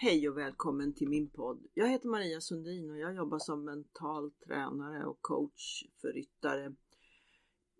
Hej och välkommen till min podd. Jag heter Maria Sundin och jag jobbar som mental tränare och coach för ryttare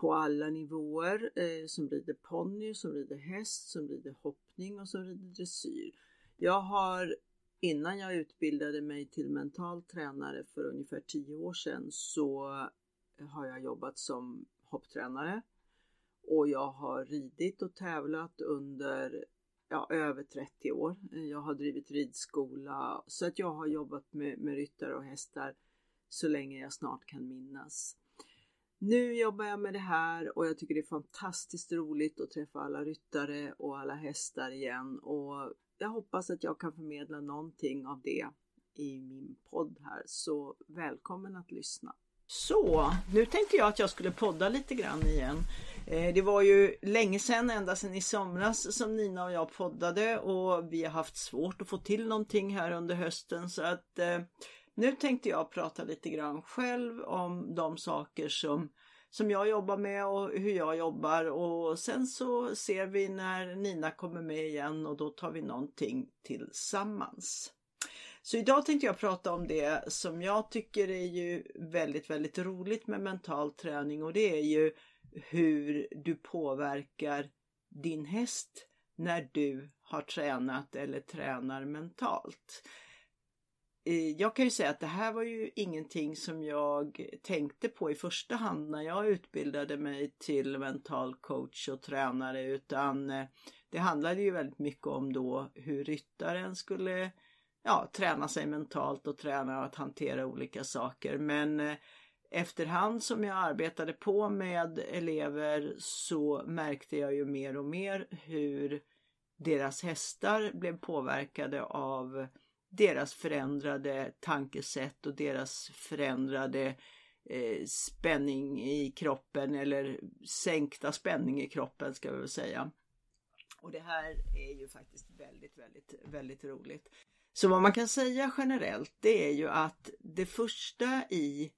på alla nivåer eh, som rider ponny, som rider häst, som rider hoppning och som rider dressyr. Jag har innan jag utbildade mig till mental tränare för ungefär tio år sedan så har jag jobbat som hopptränare och jag har ridit och tävlat under ja, över 30 år. Jag har drivit ridskola så att jag har jobbat med, med ryttare och hästar så länge jag snart kan minnas. Nu jobbar jag med det här och jag tycker det är fantastiskt roligt att träffa alla ryttare och alla hästar igen och jag hoppas att jag kan förmedla någonting av det i min podd här så välkommen att lyssna. Så, nu tänkte jag att jag skulle podda lite grann igen. Eh, det var ju länge sedan, ända sedan i somras som Nina och jag poddade och vi har haft svårt att få till någonting här under hösten så att eh, nu tänkte jag prata lite grann själv om de saker som, som jag jobbar med och hur jag jobbar och sen så ser vi när Nina kommer med igen och då tar vi någonting tillsammans. Så idag tänkte jag prata om det som jag tycker är ju väldigt, väldigt roligt med mental träning och det är ju hur du påverkar din häst när du har tränat eller tränar mentalt. Eh, jag kan ju säga att det här var ju ingenting som jag tänkte på i första hand när jag utbildade mig till mental coach och tränare utan eh, det handlade ju väldigt mycket om då hur ryttaren skulle ja, träna sig mentalt och träna att hantera olika saker. Men eh, efterhand som jag arbetade på med elever så märkte jag ju mer och mer hur deras hästar blev påverkade av deras förändrade tankesätt och deras förändrade eh, spänning i kroppen eller sänkta spänning i kroppen ska vi väl säga. Och det här är ju faktiskt väldigt, väldigt, väldigt roligt. Så vad man kan säga generellt det är ju att det första i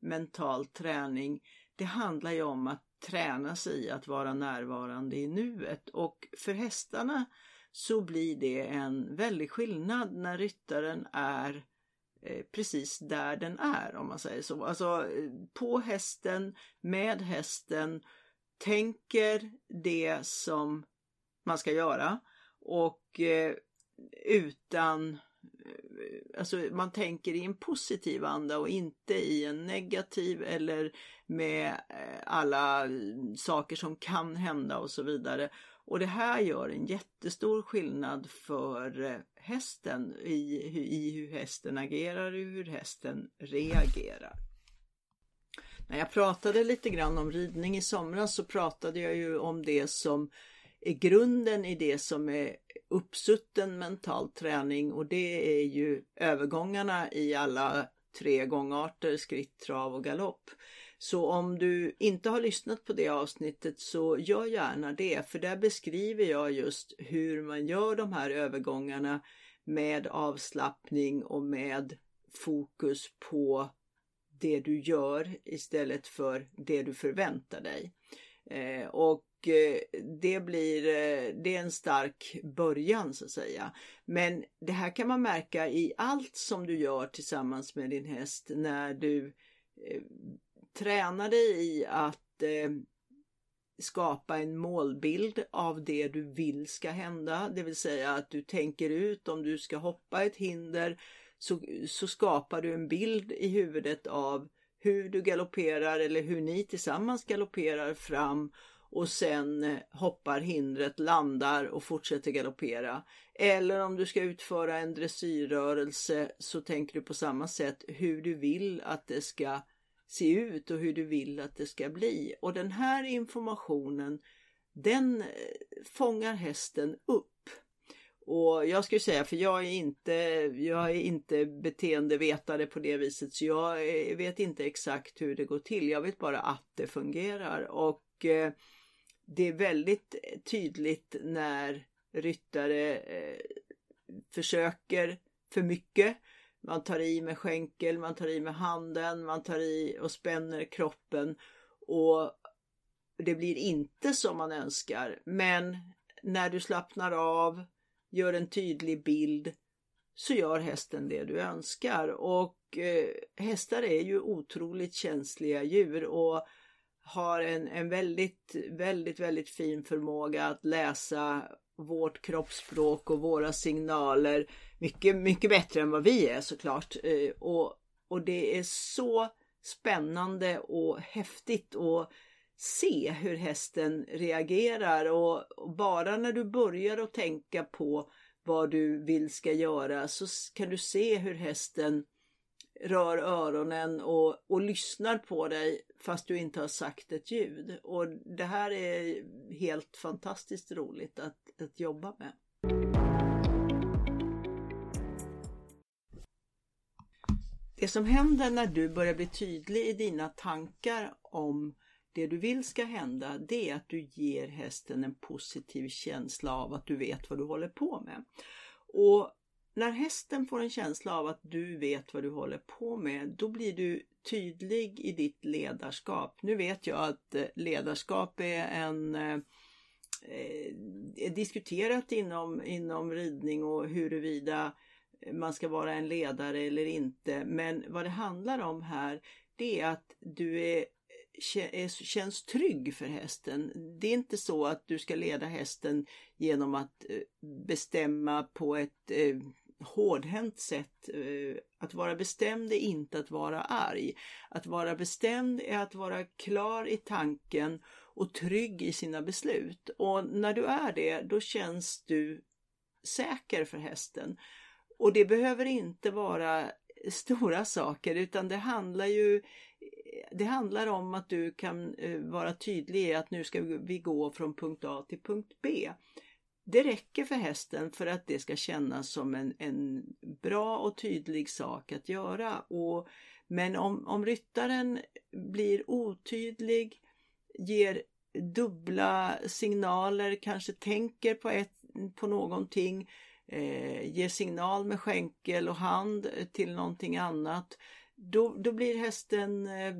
mental träning det handlar ju om att träna sig i att vara närvarande i nuet och för hästarna så blir det en väldig skillnad när ryttaren är eh, precis där den är om man säger så. Alltså eh, på hästen, med hästen, tänker det som man ska göra och eh, utan eh, alltså man tänker i en positiv anda och inte i en negativ eller med eh, alla saker som kan hända och så vidare. Och det här gör en jättestor skillnad för eh, hästen i, i hur hästen agerar och hur hästen reagerar. När jag pratade lite grann om ridning i somras så pratade jag ju om det som är grunden i det som är uppsutten mental träning och det är ju övergångarna i alla tre gångarter, skritt, trav och galopp. Så om du inte har lyssnat på det avsnittet så gör gärna det för där beskriver jag just hur man gör de här övergångarna med avslappning och med fokus på det du gör istället för det du förväntar dig. Eh, och Eh, det blir eh, det är en stark början så att säga. Men det här kan man märka i allt som du gör tillsammans med din häst när du eh, tränar dig i att eh, skapa en målbild av det du vill ska hända. Det vill säga att du tänker ut om du ska hoppa ett hinder så, så skapar du en bild i huvudet av hur du galopperar eller hur ni tillsammans galopperar fram och sen eh, hoppar hindret, landar och fortsätter galoppera. Eller om du ska utföra en dressyrrörelse så tänker du på samma sätt hur du vill att det ska se ut och hur du vill att det ska bli. Och den här informationen den eh, fångar hästen upp. Och jag skulle säga, för jag är inte, jag är inte beteendevetare på det viset så jag eh, vet inte exakt hur det går till. Jag vet bara att det fungerar och eh, det är väldigt eh, tydligt när ryttare eh, försöker för mycket. Man tar i med skänkel, man tar i med handen, man tar i och spänner kroppen och det blir inte som man önskar. Men när du slappnar av, gör en tydlig bild så gör hästen det du önskar och eh, hästar är ju otroligt känsliga djur och har en, en väldigt, väldigt, väldigt fin förmåga att läsa vårt kroppsspråk och våra signaler mycket, mycket bättre än vad vi är såklart. Eh, och, och det är så spännande och häftigt att se hur hästen reagerar och, och bara när du börjar att tänka på vad du vill ska göra så kan du se hur hästen rör öronen och, och lyssnar på dig fast du inte har sagt ett ljud. Och det här är helt fantastiskt roligt att, att jobba med. Det som händer när du börjar bli tydlig i dina tankar om det du vill ska hända, det är att du ger hästen en positiv känsla av att du vet vad du håller på med. Och när hästen får en känsla av att du vet vad du håller på med, då blir du tydlig i ditt ledarskap. Nu vet jag att eh, ledarskap är en är diskuterat inom, inom ridning och huruvida man ska vara en ledare eller inte. Men vad det handlar om här det är att du är, känns trygg för hästen. Det är inte så att du ska leda hästen genom att bestämma på ett hårdhänt sätt. Eh, att vara bestämd är inte att vara arg. Att vara bestämd är att vara klar i tanken och trygg i sina beslut. Och när du är det, då känns du säker för hästen. Och det behöver inte vara stora saker utan det handlar ju det handlar om att du kan eh, vara tydlig i att nu ska vi gå från punkt A till punkt B. Det räcker för hästen för att det ska kännas som en, en bra och tydlig sak att göra. Och, men om, om ryttaren blir otydlig, ger dubbla signaler, kanske tänker på, ett, på någonting, eh, ger signal med skänkel och hand till någonting annat, då, då blir hästen, eh,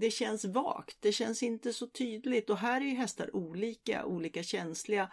det känns vagt, det känns inte så tydligt och här är ju hästar olika, olika känsliga.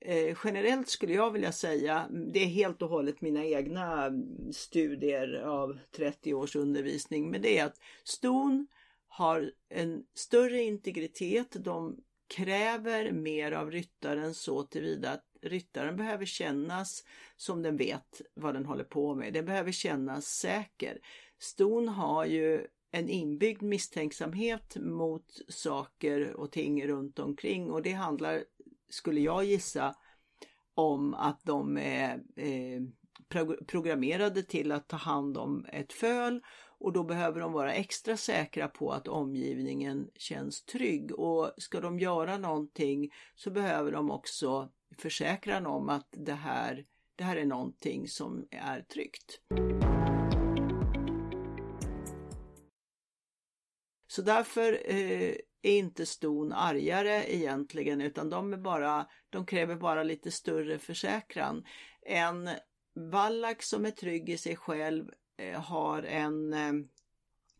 Eh, generellt skulle jag vilja säga, det är helt och hållet mina egna studier av 30 års undervisning, men det är att ston har en större integritet. De kräver mer av ryttaren så tillvida att ryttaren behöver kännas som den vet vad den håller på med. Den behöver kännas säker. Ston har ju en inbyggd misstänksamhet mot saker och ting runt omkring och det handlar skulle jag gissa, om att de eh, eh, är programmerade till att ta hand om ett föl och då behöver de vara extra säkra på att omgivningen känns trygg och ska de göra någonting så behöver de också försäkran om att det här, det här är någonting som är tryggt. Så därför eh, är inte ston argare egentligen utan de, är bara, de kräver bara lite större försäkran. En vallack som är trygg i sig själv eh, har en eh,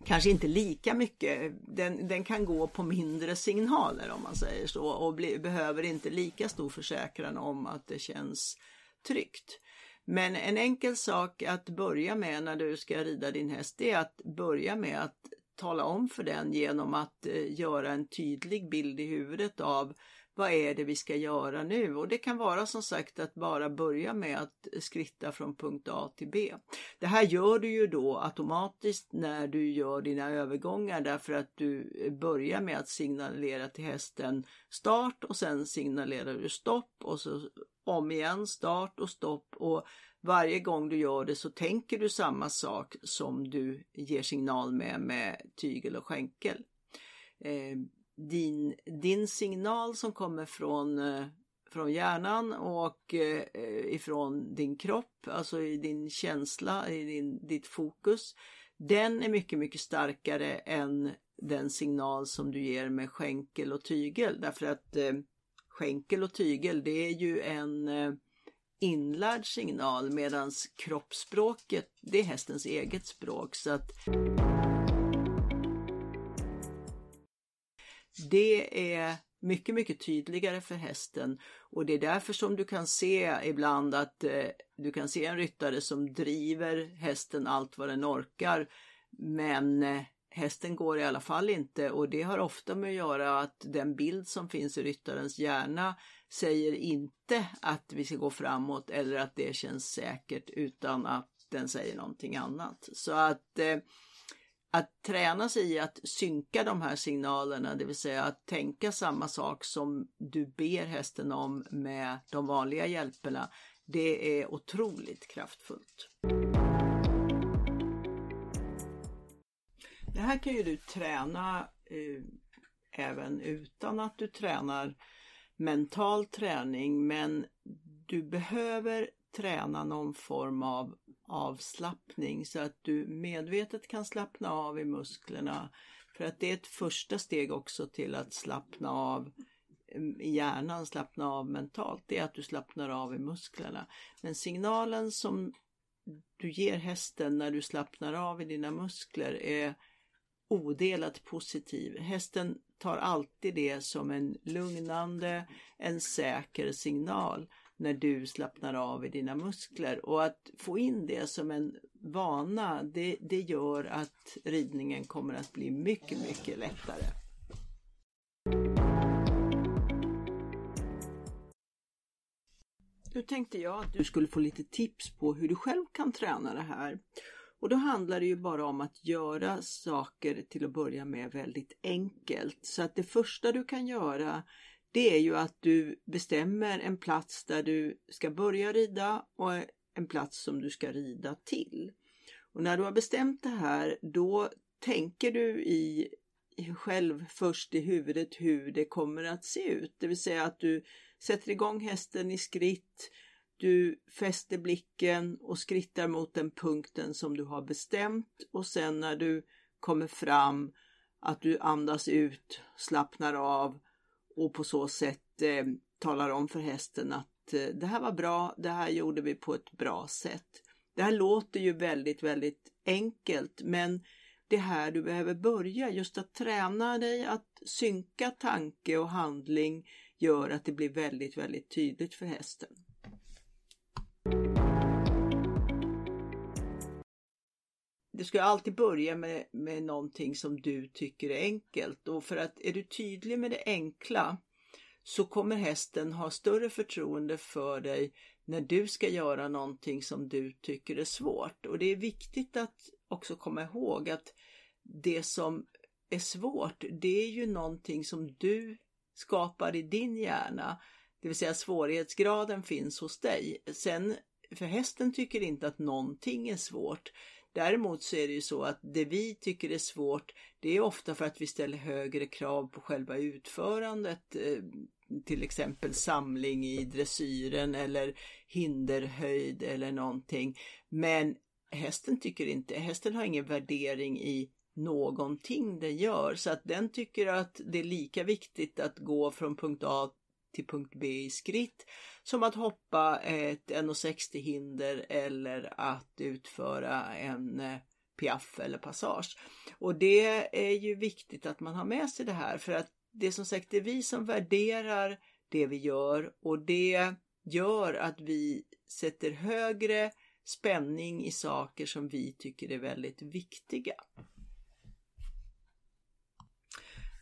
kanske inte lika mycket, den, den kan gå på mindre signaler om man säger så och bli, behöver inte lika stor försäkran om att det känns tryggt. Men en enkel sak att börja med när du ska rida din häst det är att börja med att tala om för den genom att eh, göra en tydlig bild i huvudet av vad är det vi ska göra nu? Och det kan vara som sagt att bara börja med att skritta från punkt A till B. Det här gör du ju då automatiskt när du gör dina övergångar därför att du eh, börjar med att signalera till hästen start och sen signalerar du stopp och så om igen start och stopp och varje gång du gör det så tänker du samma sak som du ger signal med med tygel och skänkel. Eh, din, din signal som kommer från, eh, från hjärnan och eh, ifrån din kropp, alltså i din känsla, i din, ditt fokus, den är mycket, mycket starkare än den signal som du ger med skänkel och tygel därför att eh, skänkel och tygel det är ju en eh, inlärd signal medan kroppsspråket det är hästens eget språk. Så att det är mycket, mycket tydligare för hästen och det är därför som du kan se ibland att eh, du kan se en ryttare som driver hästen allt vad den orkar men eh, hästen går i alla fall inte och det har ofta med att göra att den bild som finns i ryttarens hjärna säger inte att vi ska gå framåt eller att det känns säkert utan att den säger någonting annat. Så att eh, att träna sig i att synka de här signalerna, det vill säga att tänka samma sak som du ber hästen om med de vanliga hjälperna, det är otroligt kraftfullt. Det här kan ju du träna eh, även utan att du tränar mental träning men du behöver träna någon form av avslappning så att du medvetet kan slappna av i musklerna. För att det är ett första steg också till att slappna av mm, i hjärnan, slappna av mentalt, det är att du slappnar av i musklerna. Men signalen som du ger hästen när du slappnar av i dina muskler är odelat positiv. Hästen tar alltid det som en lugnande, en säker signal när du slappnar av i dina muskler. Och att få in det som en vana, det, det gör att ridningen kommer att bli mycket, mycket lättare. Nu tänkte jag att du skulle få lite tips på hur du själv kan träna det här. Och då handlar det ju bara om att göra saker till att börja med väldigt enkelt. Så att det första du kan göra det är ju att du bestämmer en plats där du ska börja rida och en plats som du ska rida till. Och när du har bestämt det här då tänker du i själv först i huvudet hur det kommer att se ut. Det vill säga att du sätter igång hästen i skritt, du fäster blicken och skrittar mot den punkten som du har bestämt och sen när du kommer fram att du andas ut, slappnar av och på så sätt eh, talar om för hästen att eh, det här var bra, det här gjorde vi på ett bra sätt. Det här låter ju väldigt, väldigt enkelt men det är här du behöver börja, just att träna dig att synka tanke och handling gör att det blir väldigt, väldigt tydligt för hästen. Du ska alltid börja med, med någonting som du tycker är enkelt och för att är du tydlig med det enkla så kommer hästen ha större förtroende för dig när du ska göra någonting som du tycker är svårt. Och det är viktigt att också komma ihåg att det som är svårt, det är ju någonting som du skapar i din hjärna. Det vill säga svårighetsgraden finns hos dig. Sen, för hästen tycker inte att någonting är svårt. Däremot så är det ju så att det vi tycker är svårt det är ofta för att vi ställer högre krav på själva utförandet. Eh, till exempel samling i dressyren eller hinderhöjd eller någonting. Men hästen tycker inte, hästen har ingen värdering i någonting den gör så att den tycker att det är lika viktigt att gå från punkt A till punkt B i skritt som att hoppa ett 1,60 hinder eller att utföra en eh, piaff eller passage. Och det är ju viktigt att man har med sig det här för att det är som sagt det är vi som värderar det vi gör och det gör att vi sätter högre spänning i saker som vi tycker är väldigt viktiga.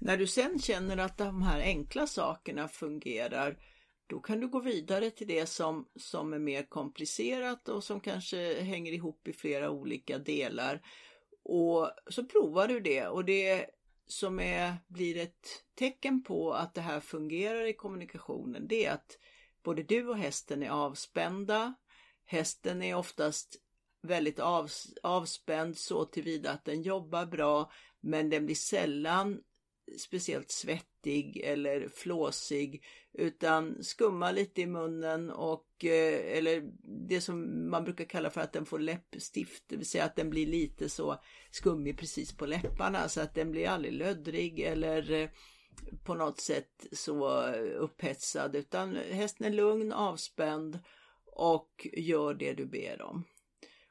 När du sen känner att de här enkla sakerna fungerar då kan du gå vidare till det som, som är mer komplicerat och som kanske hänger ihop i flera olika delar. Och så provar du det och det som är, blir ett tecken på att det här fungerar i kommunikationen det är att både du och hästen är avspända. Hästen är oftast väldigt avs, avspänd så tillvida att den jobbar bra men den blir sällan speciellt svettig eller flåsig utan skumma lite i munnen och eh, eller det som man brukar kalla för att den får läppstift, det vill säga att den blir lite så skummig precis på läpparna så att den blir aldrig löddrig eller eh, på något sätt så upphetsad utan hästen är lugn, avspänd och gör det du ber om.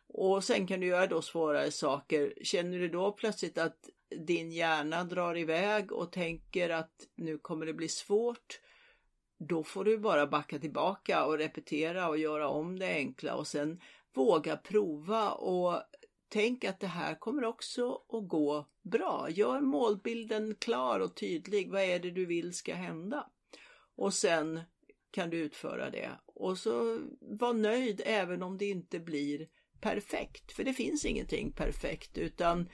Och sen kan du göra då svårare saker. Känner du då plötsligt att din hjärna drar iväg och tänker att nu kommer det bli svårt, då får du bara backa tillbaka och repetera och göra om det enkla och sen våga prova och tänk att det här kommer också att gå bra. Gör målbilden klar och tydlig. Vad är det du vill ska hända? Och sen kan du utföra det. Och så var nöjd även om det inte blir perfekt. För det finns ingenting perfekt utan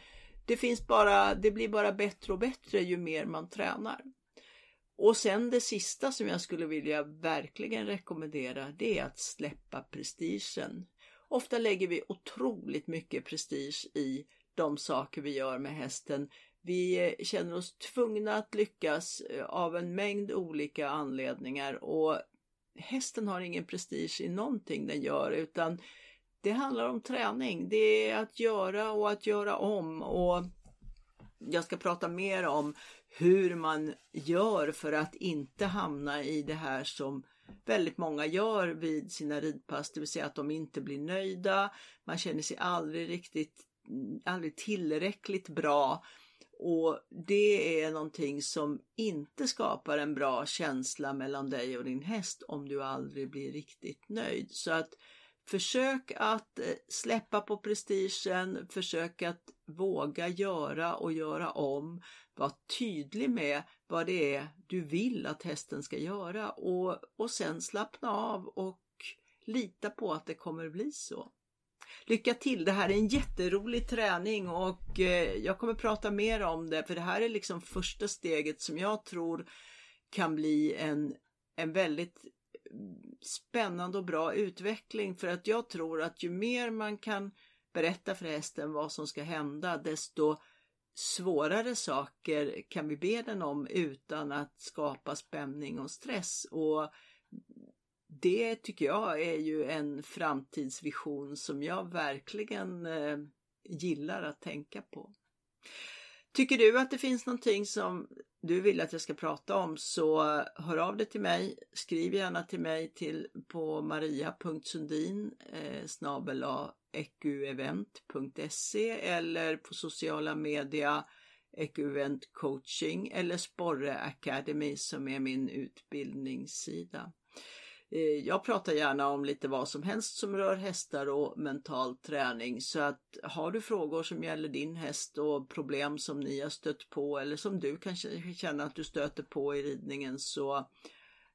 det finns bara, det blir bara bättre och bättre ju mer man tränar. Och sen det sista som jag skulle vilja verkligen rekommendera det är att släppa prestigen. Ofta lägger vi otroligt mycket prestige i de saker vi gör med hästen. Vi eh, känner oss tvungna att lyckas eh, av en mängd olika anledningar och hästen har ingen prestige i någonting den gör utan det handlar om träning. Det är att göra och att göra om och jag ska prata mer om hur man gör för att inte hamna i det här som väldigt många gör vid sina ridpass, det vill säga att de inte blir nöjda, man känner sig aldrig riktigt, aldrig tillräckligt bra och det är någonting som inte skapar en bra känsla mellan dig och din häst om du aldrig blir riktigt nöjd. Så att försök att eh, släppa på prestigen, försök att våga göra och göra om. Var tydlig med vad det är du vill att hästen ska göra och, och sen slappna av och lita på att det kommer bli så. Lycka till! Det här är en jätterolig träning och eh, jag kommer prata mer om det för det här är liksom första steget som jag tror kan bli en, en väldigt spännande och bra utveckling för att jag tror att ju mer man kan berätta för hästen vad som ska hända desto svårare saker kan vi be den om utan att skapa spänning och stress. Och det tycker jag är ju en framtidsvision som jag verkligen eh, gillar att tänka på. Tycker du att det finns någonting som du vill att jag ska prata om så hör av dig till mig. Skriv gärna till mig till på maria.sundin eh, eqevent.se eller på sociala media Equvent coaching eller Sporre Academy som är min utbildningssida. Eh, jag pratar gärna om lite vad som helst som rör hästar och mental träning så att har du frågor som gäller din häst och problem som ni har stött på eller som du kanske känner att du stöter på i ridningen så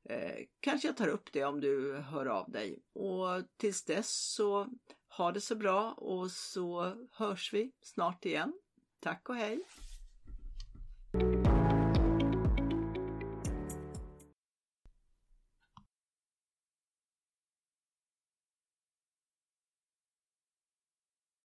eh, kanske jag tar upp det om du hör av dig. Och tills dess så ha det så bra och så hörs vi snart igen. Tack och hej!